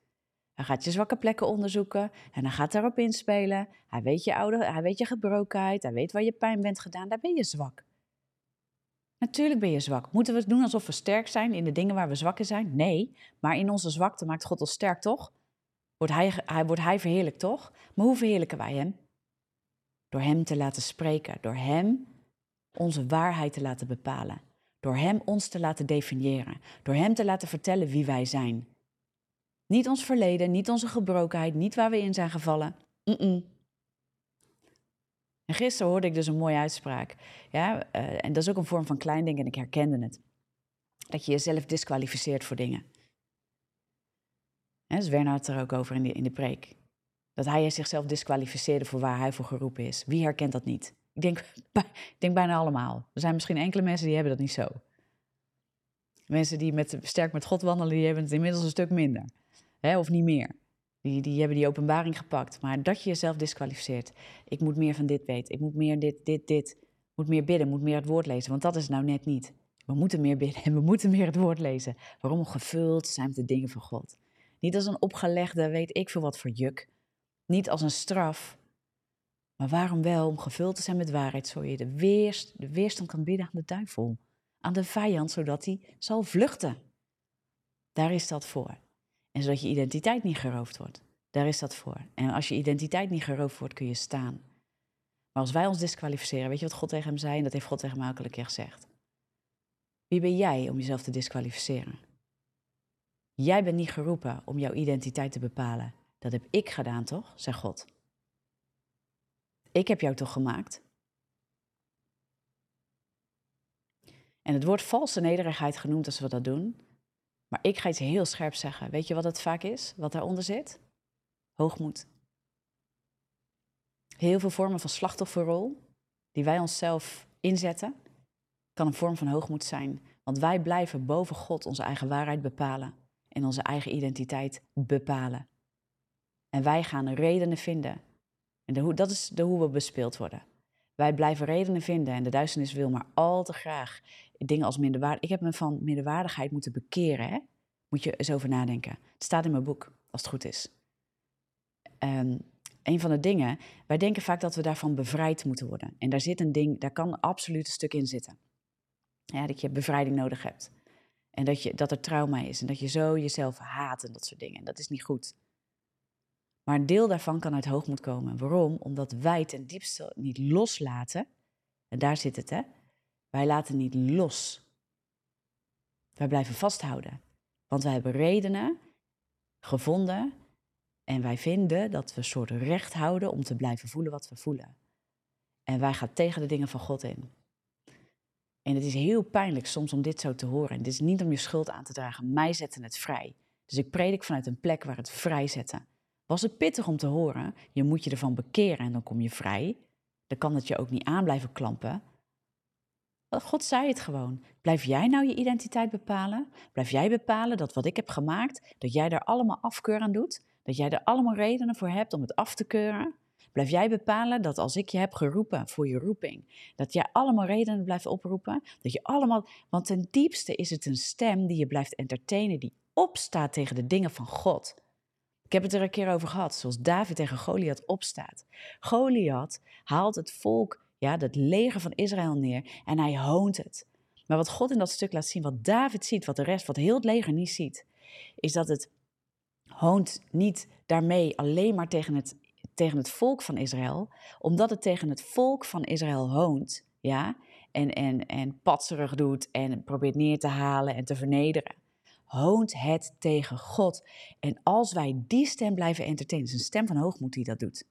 Hij gaat je zwakke plekken onderzoeken en hij gaat daarop inspelen. Hij weet je oude, hij weet je gebrokenheid, hij weet waar je pijn bent gedaan. Daar ben je zwak. Natuurlijk ben je zwak. Moeten we het doen alsof we sterk zijn in de dingen waar we zwak in zijn? Nee, maar in onze zwakte maakt God ons sterk, toch? Wordt hij, hij, wordt hij verheerlijk, toch? Maar hoe verheerlijken wij hem? Door hem te laten spreken, door hem onze waarheid te laten bepalen. Door Hem ons te laten definiëren. Door Hem te laten vertellen wie wij zijn. Niet ons verleden, niet onze gebrokenheid, niet waar we in zijn gevallen. En gisteren hoorde ik dus een mooie uitspraak. Ja, uh, en dat is ook een vorm van kleindenken en ik herkende het. Dat je jezelf disqualificeert voor dingen. Ja, dus Werner had het er ook over in de, in de preek. Dat hij zichzelf disqualificeerde voor waar hij voor geroepen is. Wie herkent dat niet? Ik denk, denk bijna allemaal. Er zijn misschien enkele mensen die hebben dat niet zo. Mensen die met, sterk met God wandelen, die hebben het inmiddels een stuk minder. Hè, of niet meer. Die, die hebben die openbaring gepakt. Maar dat je jezelf disqualificeert. Ik moet meer van dit weten. Ik moet meer dit, dit, dit. Moet meer bidden, moet meer het woord lezen. Want dat is nou net niet. We moeten meer bidden en we moeten meer het woord lezen. Waarom? Gevuld zijn met de dingen van God. Niet als een opgelegde, weet ik veel wat voor juk. Niet als een straf, maar waarom wel? Om gevuld te zijn met waarheid, zodat je de, weerst, de weerstand kan bieden aan de duivel, aan de vijand, zodat hij zal vluchten. Daar is dat voor. En zodat je identiteit niet geroofd wordt. Daar is dat voor. En als je identiteit niet geroofd wordt, kun je staan. Maar als wij ons disqualificeren, weet je wat God tegen hem zei? En dat heeft God tegen mij een keer gezegd. Wie ben jij om jezelf te disqualificeren? Jij bent niet geroepen om jouw identiteit te bepalen. Dat heb ik gedaan, toch? zegt God. Ik heb jou toch gemaakt? En het wordt valse nederigheid genoemd als we dat doen. Maar ik ga iets heel scherp zeggen. Weet je wat het vaak is? Wat daaronder zit? Hoogmoed. Heel veel vormen van slachtofferrol die wij onszelf inzetten, kan een vorm van hoogmoed zijn. Want wij blijven boven God onze eigen waarheid bepalen en onze eigen identiteit bepalen. En wij gaan redenen vinden en dat is de, hoe we bespeeld worden. Wij blijven redenen vinden en de duisternis wil maar al te graag dingen als minderwaardigheid. Ik heb me van minderwaardigheid moeten bekeren. Hè? Moet je eens over nadenken. Het staat in mijn boek, als het goed is. Um, een van de dingen, wij denken vaak dat we daarvan bevrijd moeten worden. En daar zit een ding, daar kan absoluut een stuk in zitten. Ja, dat je bevrijding nodig hebt. En dat, je, dat er trauma is en dat je zo jezelf haat en dat soort dingen. En dat is niet goed. Maar een deel daarvan kan uit hoogmoed komen. Waarom? Omdat wij ten diepste niet loslaten. En daar zit het, hè? Wij laten niet los. Wij blijven vasthouden. Want wij hebben redenen gevonden en wij vinden dat we een soort recht houden om te blijven voelen wat we voelen. En wij gaan tegen de dingen van God in. En het is heel pijnlijk soms om dit zo te horen. En dit is niet om je schuld aan te dragen. Mij zetten het vrij. Dus ik predik vanuit een plek waar het vrij zetten. Was het pittig om te horen? Je moet je ervan bekeren en dan kom je vrij. Dan kan het je ook niet aan blijven klampen. God zei het gewoon. Blijf jij nou je identiteit bepalen? Blijf jij bepalen dat wat ik heb gemaakt, dat jij daar allemaal afkeur aan doet? Dat jij er allemaal redenen voor hebt om het af te keuren? Blijf jij bepalen dat als ik je heb geroepen voor je roeping, dat jij allemaal redenen blijft oproepen? Dat je allemaal, want ten diepste is het een stem die je blijft entertainen, die opstaat tegen de dingen van God. Ik heb het er een keer over gehad, zoals David tegen Goliath opstaat. Goliath haalt het volk, ja, het leger van Israël neer en hij hoont het. Maar wat God in dat stuk laat zien, wat David ziet, wat de rest, wat heel het leger niet ziet, is dat het hoont niet daarmee alleen maar tegen het tegen het volk van Israël, omdat het tegen het volk van Israël hoont, ja, en, en, en patserig doet en probeert neer te halen en te vernederen, hoont het tegen God. En als wij die stem blijven entertainen, is een stem van hoogmoed die dat doet.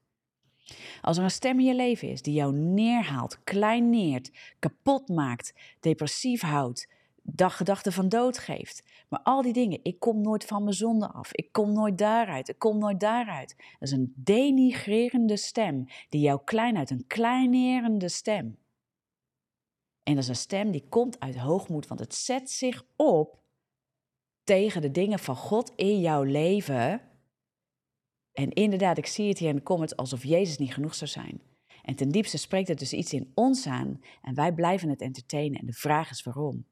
Als er een stem in je leven is die jou neerhaalt, kleineert, kapot maakt, depressief houdt, gedachten van dood geeft. Maar al die dingen, ik kom nooit van mijn zonde af, ik kom nooit daaruit, ik kom nooit daaruit. Dat is een denigrerende stem die jou klein uit, een kleinerende stem. En dat is een stem die komt uit hoogmoed, want het zet zich op tegen de dingen van God in jouw leven. En inderdaad, ik zie het hier in de comments alsof Jezus niet genoeg zou zijn. En ten diepste spreekt het dus iets in ons aan en wij blijven het entertainen. En de vraag is waarom.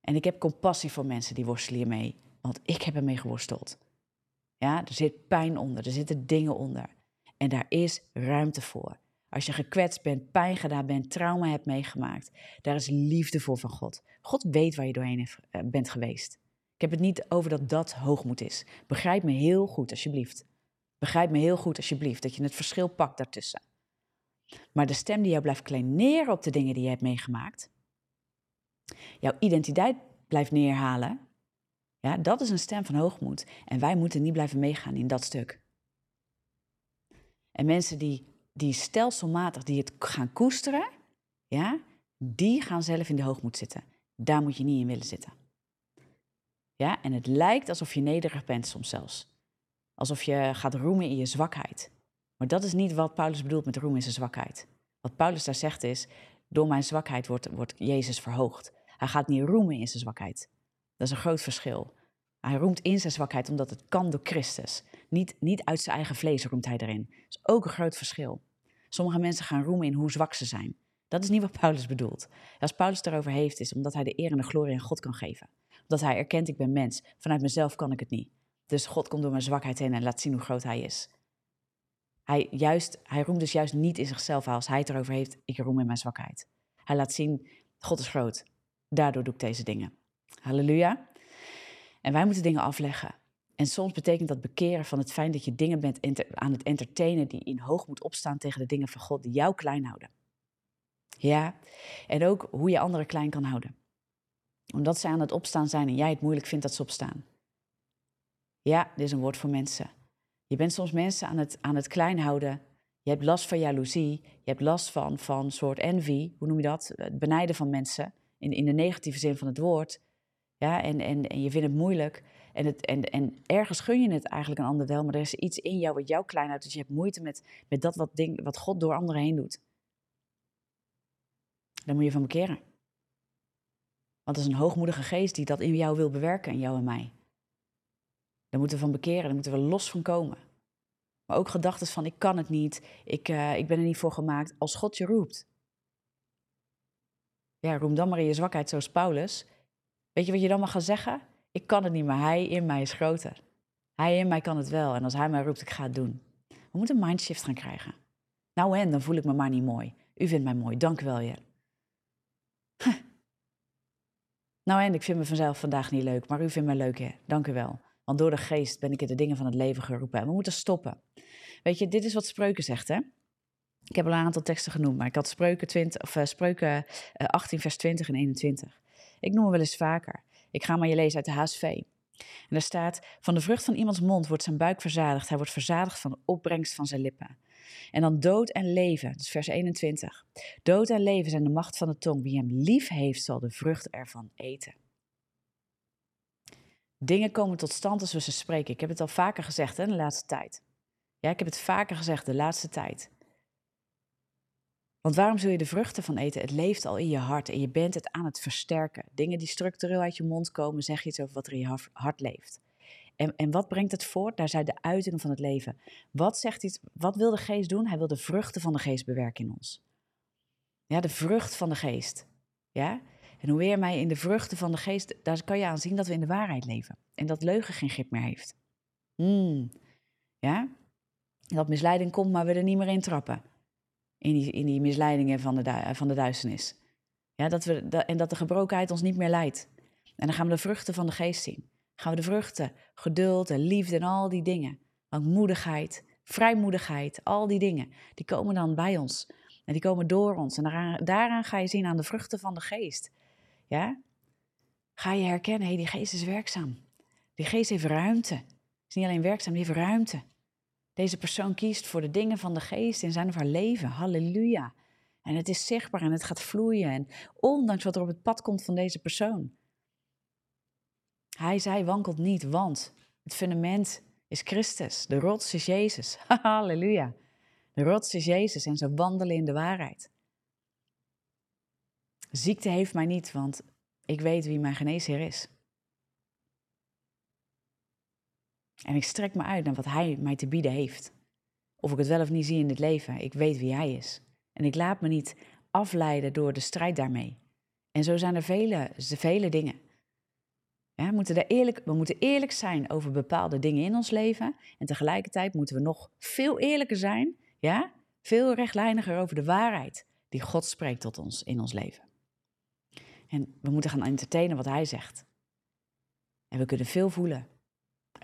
En ik heb compassie voor mensen die worstelen hiermee, want ik heb ermee geworsteld. Ja, er zit pijn onder, er zitten dingen onder. En daar is ruimte voor. Als je gekwetst bent, pijn gedaan bent, trauma hebt meegemaakt, daar is liefde voor van God. God weet waar je doorheen eh, bent geweest. Ik heb het niet over dat dat hoogmoed is. Begrijp me heel goed, alsjeblieft. Begrijp me heel goed, alsjeblieft, dat je het verschil pakt daartussen. Maar de stem die jou blijft kleineren op de dingen die je hebt meegemaakt, jouw identiteit blijft neerhalen, ja, dat is een stem van hoogmoed. En wij moeten niet blijven meegaan in dat stuk. En mensen die, die stelselmatig die het gaan koesteren, ja, die gaan zelf in de hoogmoed zitten. Daar moet je niet in willen zitten. Ja, en het lijkt alsof je nederig bent soms zelfs. Alsof je gaat roemen in je zwakheid. Maar dat is niet wat Paulus bedoelt met roemen in zijn zwakheid. Wat Paulus daar zegt is, door mijn zwakheid wordt, wordt Jezus verhoogd. Hij gaat niet roemen in zijn zwakheid. Dat is een groot verschil. Hij roemt in zijn zwakheid omdat het kan door Christus. Niet, niet uit zijn eigen vlees roemt hij erin. Dat is ook een groot verschil. Sommige mensen gaan roemen in hoe zwak ze zijn. Dat is niet wat Paulus bedoelt. Als Paulus erover heeft, is omdat hij de eer en de glorie aan God kan geven. Omdat hij erkent, ik ben mens. Vanuit mezelf kan ik het niet. Dus God komt door mijn zwakheid heen en laat zien hoe groot hij is. Hij, juist, hij roemt dus juist niet in zichzelf als hij het erover heeft, ik roem in mijn zwakheid. Hij laat zien, God is groot. Daardoor doe ik deze dingen. Halleluja. En wij moeten dingen afleggen. En soms betekent dat bekeren van het feit dat je dingen bent aan het entertainen die in hoogmoed opstaan tegen de dingen van God die jou klein houden. Ja, en ook hoe je anderen klein kan houden. Omdat ze aan het opstaan zijn en jij het moeilijk vindt dat ze opstaan. Ja, dit is een woord voor mensen. Je bent soms mensen aan het, aan het klein houden. Je hebt last van jaloezie. Je hebt last van, van soort envy. Hoe noem je dat? Het benijden van mensen. In, in de negatieve zin van het woord. Ja, en, en, en je vindt het moeilijk. En, het, en, en ergens gun je het eigenlijk een ander wel. Maar er is iets in jou wat jou klein houdt. Dus je hebt moeite met, met dat wat, ding, wat God door anderen heen doet. Daar moet je van bekeren. Want het is een hoogmoedige geest die dat in jou wil bewerken, in jou en mij. Daar moeten we van bekeren, daar moeten we los van komen. Maar ook gedachten van ik kan het niet, ik, uh, ik ben er niet voor gemaakt. Als God je roept. Ja, roem dan maar in je zwakheid zoals Paulus. Weet je wat je dan mag gaan zeggen? Ik kan het niet, maar hij in mij is groter. Hij in mij kan het wel. En als hij mij roept, ik ga het doen. We moeten een mindshift gaan krijgen. Nou en, dan voel ik me maar niet mooi. U vindt mij mooi, dank u wel, Jen. Nou en, ik vind me vanzelf vandaag niet leuk, maar u vindt me leuk, hè? Dank u wel. Want door de geest ben ik in de dingen van het leven geroepen. En we moeten stoppen. Weet je, dit is wat Spreuken zegt, hè? Ik heb al een aantal teksten genoemd, maar ik had Spreuken, 20, of, uh, Spreuken 18, vers 20 en 21. Ik noem hem wel eens vaker. Ik ga maar je lezen uit de HSV. En daar staat: Van de vrucht van iemands mond wordt zijn buik verzadigd. Hij wordt verzadigd van de opbrengst van zijn lippen. En dan dood en leven, dus vers 21. Dood en leven zijn de macht van de tong. Wie hem lief heeft, zal de vrucht ervan eten. Dingen komen tot stand als we ze spreken. Ik heb het al vaker gezegd hè, de laatste tijd. Ja, ik heb het vaker gezegd de laatste tijd. Want waarom zul je de vruchten van eten? Het leeft al in je hart en je bent het aan het versterken. Dingen die structureel uit je mond komen, zeg je iets over wat er in je hart leeft. En, en wat brengt het voort? Daar zijn de uitingen van het leven. Wat, zegt iets, wat wil de geest doen? Hij wil de vruchten van de geest bewerken in ons. Ja, de vrucht van de geest. Ja? En hoe weer mij in de vruchten van de geest, daar kan je aan zien dat we in de waarheid leven. En dat leugen geen grip meer heeft. Hmm. Ja? Dat misleiding komt, maar we er niet meer in trappen. In die, in die misleidingen van de, van de duisternis. Ja, dat we, en dat de gebrokenheid ons niet meer leidt. En dan gaan we de vruchten van de geest zien. Gaan we de vruchten, geduld en liefde en al die dingen. Langmoedigheid, vrijmoedigheid, al die dingen. Die komen dan bij ons. En die komen door ons. En daaraan, ga je zien aan de vruchten van de geest. Ja? Ga je herkennen, hé, hey, die geest is werkzaam. Die geest heeft ruimte. Is niet alleen werkzaam, die heeft ruimte. Deze persoon kiest voor de dingen van de geest in zijn of haar leven. Halleluja. En het is zichtbaar en het gaat vloeien. En ondanks wat er op het pad komt van deze persoon. Hij zei wankelt niet, want het fundament is Christus. De rots is Jezus. Halleluja. De rots is Jezus en ze wandelen in de waarheid. Ziekte heeft mij niet, want ik weet wie mijn geneesheer is. En ik strek me uit naar wat Hij mij te bieden heeft. Of ik het wel of niet zie in dit leven, ik weet wie Hij is. En ik laat me niet afleiden door de strijd daarmee. En zo zijn er vele, vele dingen. Ja, we, moeten eerlijk, we moeten eerlijk zijn over bepaalde dingen in ons leven. En tegelijkertijd moeten we nog veel eerlijker zijn, ja? veel rechtlijniger over de waarheid die God spreekt tot ons in ons leven. En we moeten gaan entertainen wat Hij zegt. En we kunnen veel voelen.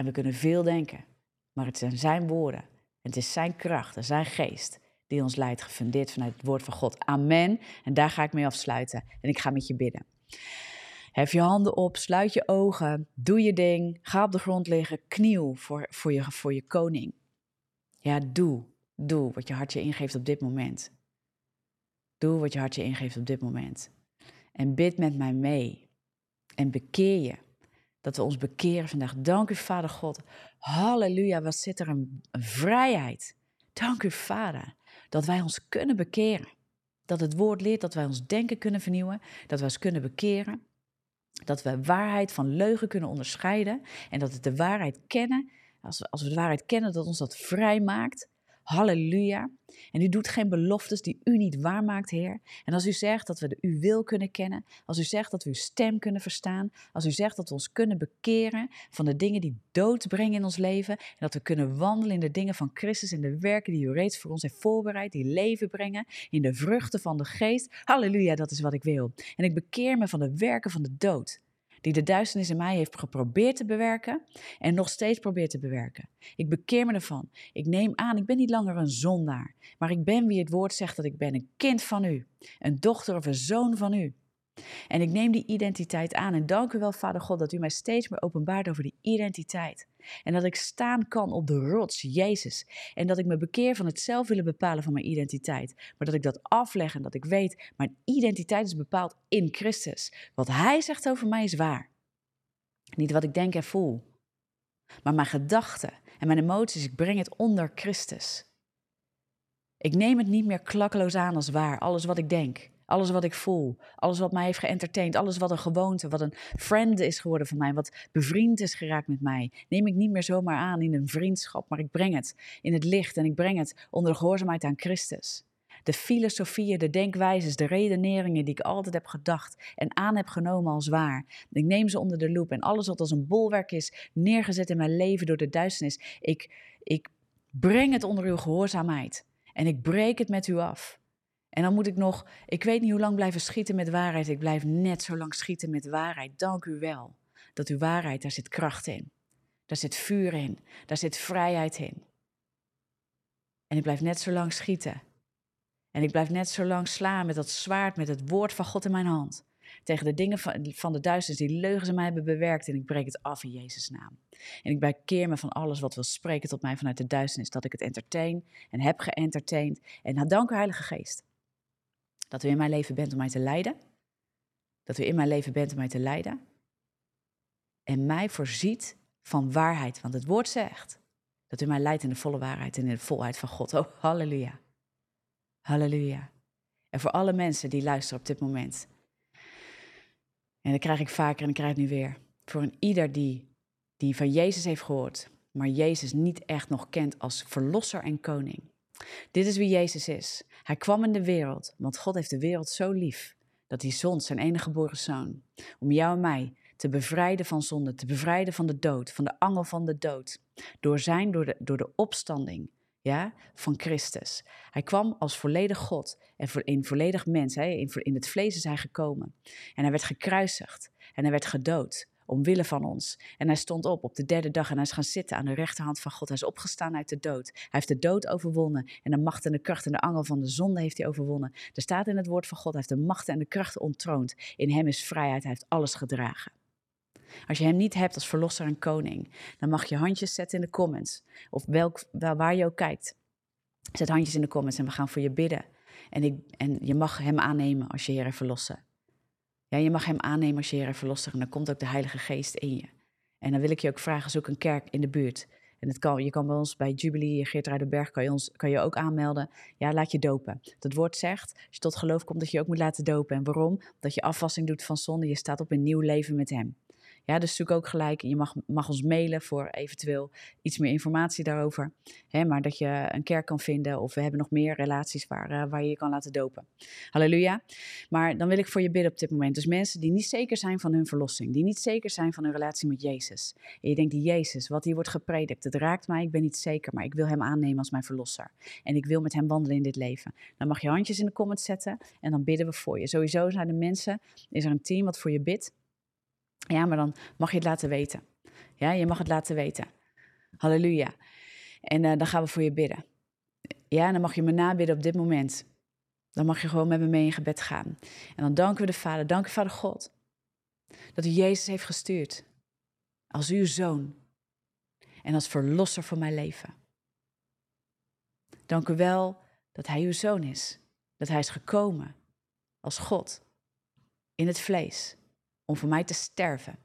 En we kunnen veel denken. Maar het zijn Zijn woorden. En het is Zijn kracht en Zijn geest die ons leidt, gefundeerd vanuit het woord van God. Amen. En daar ga ik mee afsluiten. En ik ga met je bidden. Hef je handen op, sluit je ogen, doe je ding, ga op de grond liggen, kniel voor, voor, je, voor je koning. Ja, doe, doe wat je hart je ingeeft op dit moment. Doe wat je hart je ingeeft op dit moment. En bid met mij mee. En bekeer je. Dat we ons bekeren vandaag. Dank u, Vader God. Halleluja, wat zit er een, een vrijheid. Dank u, Vader, dat wij ons kunnen bekeren. Dat het woord leert dat wij ons denken kunnen vernieuwen. Dat wij ons kunnen bekeren. Dat we waarheid van leugen kunnen onderscheiden en dat we de waarheid kennen. Als we, als we de waarheid kennen, dat ons dat vrij maakt. Halleluja. En u doet geen beloftes die u niet waarmaakt, Heer. En als u zegt dat we de uw wil kunnen kennen, als u zegt dat we uw stem kunnen verstaan, als u zegt dat we ons kunnen bekeren van de dingen die dood brengen in ons leven, en dat we kunnen wandelen in de dingen van Christus en de werken die u reeds voor ons heeft voorbereid, die leven brengen, in de vruchten van de geest. Halleluja, dat is wat ik wil. En ik bekeer me van de werken van de dood die de duisternis in mij heeft geprobeerd te bewerken en nog steeds probeert te bewerken. Ik bekeer me ervan. Ik neem aan, ik ben niet langer een zondaar, maar ik ben wie het woord zegt dat ik ben, een kind van u, een dochter of een zoon van u. En ik neem die identiteit aan en dank u wel, Vader God, dat u mij steeds meer openbaart over die identiteit. En dat ik staan kan op de rots, Jezus. En dat ik me bekeer van het zelf willen bepalen van mijn identiteit. Maar dat ik dat afleg en dat ik weet, mijn identiteit is bepaald in Christus. Wat Hij zegt over mij is waar. Niet wat ik denk en voel. Maar mijn gedachten en mijn emoties, ik breng het onder Christus. Ik neem het niet meer klakkeloos aan als waar, alles wat ik denk. Alles wat ik voel, alles wat mij heeft geëntertaind, alles wat een gewoonte, wat een friend is geworden van mij, wat bevriend is geraakt met mij, neem ik niet meer zomaar aan in een vriendschap, maar ik breng het in het licht en ik breng het onder de gehoorzaamheid aan Christus. De filosofieën, de denkwijzes, de redeneringen die ik altijd heb gedacht en aan heb genomen als waar. Ik neem ze onder de loep en alles wat als een bolwerk is neergezet in mijn leven door de duisternis. Ik, ik breng het onder uw gehoorzaamheid en ik breek het met u af. En dan moet ik nog, ik weet niet hoe lang blijven schieten met waarheid. Ik blijf net zo lang schieten met waarheid. Dank u wel dat uw waarheid, daar zit kracht in. Daar zit vuur in. Daar zit vrijheid in. En ik blijf net zo lang schieten. En ik blijf net zo lang slaan met dat zwaard, met het woord van God in mijn hand. Tegen de dingen van, van de duisternis die leugens in mij hebben bewerkt. En ik breek het af in Jezus' naam. En ik bekeer me van alles wat wil spreken tot mij vanuit de duisternis. Dat ik het entertain en heb geëntertained. En dank u Heilige Geest. Dat u in mijn leven bent om mij te leiden. Dat u in mijn leven bent om mij te leiden. En mij voorziet van waarheid. Want het woord zegt dat u mij leidt in de volle waarheid en in de volheid van God. Oh, halleluja. Halleluja. En voor alle mensen die luisteren op dit moment. En dat krijg ik vaker en ik krijg het nu weer. Voor een ieder die, die van Jezus heeft gehoord, maar Jezus niet echt nog kent als verlosser en koning. Dit is wie Jezus is. Hij kwam in de wereld, want God heeft de wereld zo lief dat hij zond zijn enige geboren zoon om jou en mij te bevrijden van zonde, te bevrijden van de dood, van de angel van de dood. Door zijn, door de, door de opstanding ja, van Christus. Hij kwam als volledig God en in volledig mens. Hè, in, in het vlees is hij gekomen. En hij werd gekruisigd en hij werd gedood omwille van ons. En hij stond op op de derde dag en hij is gaan zitten aan de rechterhand van God. Hij is opgestaan uit de dood. Hij heeft de dood overwonnen en de macht en de kracht en de angel van de zonde heeft hij overwonnen. Er staat in het woord van God, hij heeft de macht en de kracht ontroond. In hem is vrijheid, hij heeft alles gedragen. Als je hem niet hebt als verlosser en koning, dan mag je handjes zetten in de comments. Of welk, waar je ook kijkt. Zet handjes in de comments en we gaan voor je bidden. En, ik, en je mag hem aannemen als je Heer en verlosser. Ja, je mag hem aannemen als je en verlosser. En dan komt ook de Heilige Geest in je. En dan wil ik je ook vragen, zoek een kerk in de buurt. En het kan, je kan bij ons bij Jubilee, Geert Berg, kan je, ons, kan je ook aanmelden. Ja, laat je dopen. Het woord zegt, als je tot geloof komt, dat je je ook moet laten dopen. En waarom? Dat je afwassing doet van zonde. Je staat op een nieuw leven met hem. Ja, dus zoek ook gelijk. Je mag, mag ons mailen voor eventueel iets meer informatie daarover. Hè, maar dat je een kerk kan vinden of we hebben nog meer relaties waar, uh, waar je je kan laten dopen. Halleluja. Maar dan wil ik voor je bidden op dit moment. Dus mensen die niet zeker zijn van hun verlossing, die niet zeker zijn van hun relatie met Jezus. En je denkt, die Jezus, wat hier wordt gepredikt, het raakt mij, ik ben niet zeker, maar ik wil hem aannemen als mijn verlosser. En ik wil met hem wandelen in dit leven. Dan mag je handjes in de comments zetten en dan bidden we voor je. Sowieso zijn er mensen, is er een team wat voor je bidt. Ja, maar dan mag je het laten weten. Ja, je mag het laten weten. Halleluja. En uh, dan gaan we voor je bidden. Ja, dan mag je me nabidden op dit moment. Dan mag je gewoon met me mee in gebed gaan. En dan danken we de Vader, dank u Vader God, dat u Jezus heeft gestuurd als uw zoon en als verlosser van mijn leven. Dank u wel dat hij uw zoon is, dat hij is gekomen als God in het vlees om voor mij te sterven,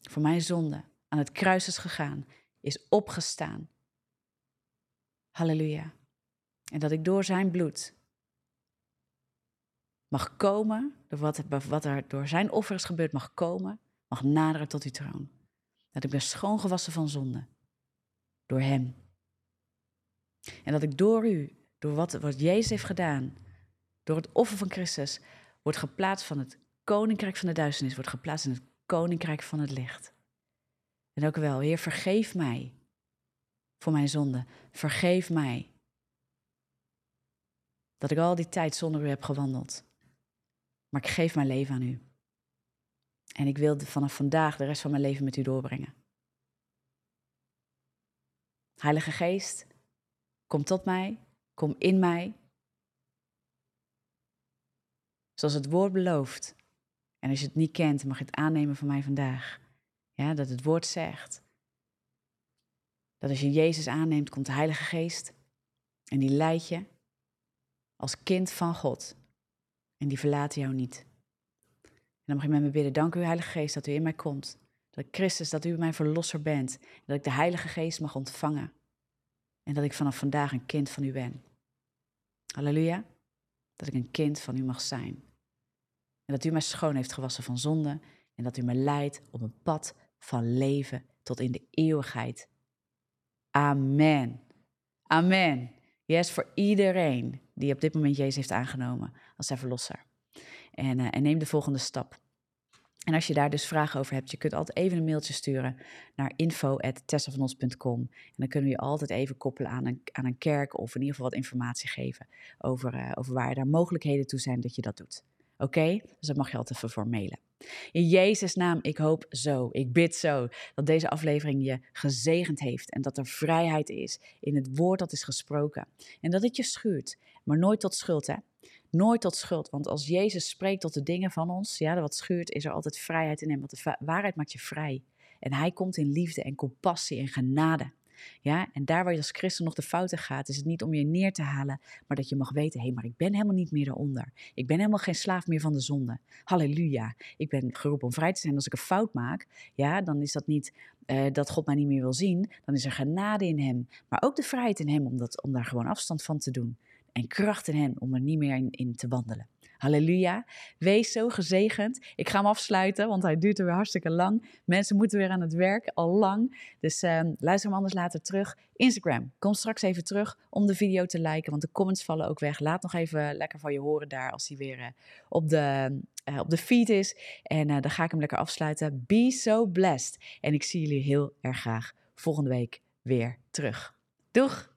voor mijn zonde, aan het kruis is gegaan, is opgestaan. Halleluja. En dat ik door zijn bloed mag komen, door wat, er door zijn offer is gebeurd, mag komen, mag naderen tot uw troon. Dat ik ben schoongewassen van zonde, door hem. En dat ik door u, door wat, wat Jezus heeft gedaan, door het offer van Christus, wordt geplaatst van het koninkrijk van de duisternis wordt geplaatst in het koninkrijk van het licht. En ook wel, Heer, vergeef mij voor mijn zonde. Vergeef mij dat ik al die tijd zonder u heb gewandeld. Maar ik geef mijn leven aan u. En ik wil vanaf vandaag de rest van mijn leven met u doorbrengen. Heilige Geest, kom tot mij, kom in mij. Zoals het woord belooft, en als je het niet kent, mag je het aannemen van mij vandaag. Ja, dat het woord zegt. Dat als je Jezus aanneemt, komt de Heilige Geest. En die leidt je als kind van God. En die verlaat jou niet. En dan mag je met me bidden. Dank u, Heilige Geest, dat u in mij komt. Dat ik Christus, dat u mijn verlosser bent. Dat ik de Heilige Geest mag ontvangen. En dat ik vanaf vandaag een kind van u ben. Halleluja. Dat ik een kind van u mag zijn. En dat u mij schoon heeft gewassen van zonde. En dat u me leidt op een pad van leven tot in de eeuwigheid. Amen. Amen. Yes, voor iedereen die op dit moment Jezus heeft aangenomen als zijn verlosser. En, uh, en neem de volgende stap. En als je daar dus vragen over hebt, je kunt altijd even een mailtje sturen naar info.tessavanos.com. En dan kunnen we je altijd even koppelen aan een, aan een kerk of in ieder geval wat informatie geven over, uh, over waar daar mogelijkheden toe zijn dat je dat doet. Oké? Dus daar mag je altijd even voor mailen. In Jezus' naam, ik hoop zo, ik bid zo, dat deze aflevering je gezegend heeft en dat er vrijheid is in het woord dat is gesproken. En dat het je schuurt, maar nooit tot schuld, hè? Nooit tot schuld, want als Jezus spreekt tot de dingen van ons, ja, wat schuurt, is er altijd vrijheid in hem, want de waarheid maakt je vrij. En hij komt in liefde en compassie en genade. Ja, en daar waar je als christen nog de fouten gaat, is het niet om je neer te halen, maar dat je mag weten, hé, hey, maar ik ben helemaal niet meer eronder. Ik ben helemaal geen slaaf meer van de zonde. Halleluja. Ik ben geroepen om vrij te zijn. Als ik een fout maak, ja, dan is dat niet uh, dat God mij niet meer wil zien. Dan is er genade in hem, maar ook de vrijheid in hem om, dat, om daar gewoon afstand van te doen. En kracht in hem om er niet meer in te wandelen. Halleluja. Wees zo gezegend. Ik ga hem afsluiten, want hij duurt er weer hartstikke lang. Mensen moeten weer aan het werk, al lang. Dus uh, luister hem anders later terug. Instagram, kom straks even terug om de video te liken, want de comments vallen ook weg. Laat nog even lekker van je horen daar als hij weer uh, op, de, uh, op de feed is. En dan ga ik hem lekker afsluiten. Be so blessed. En ik zie jullie heel erg graag volgende week weer terug. Doeg!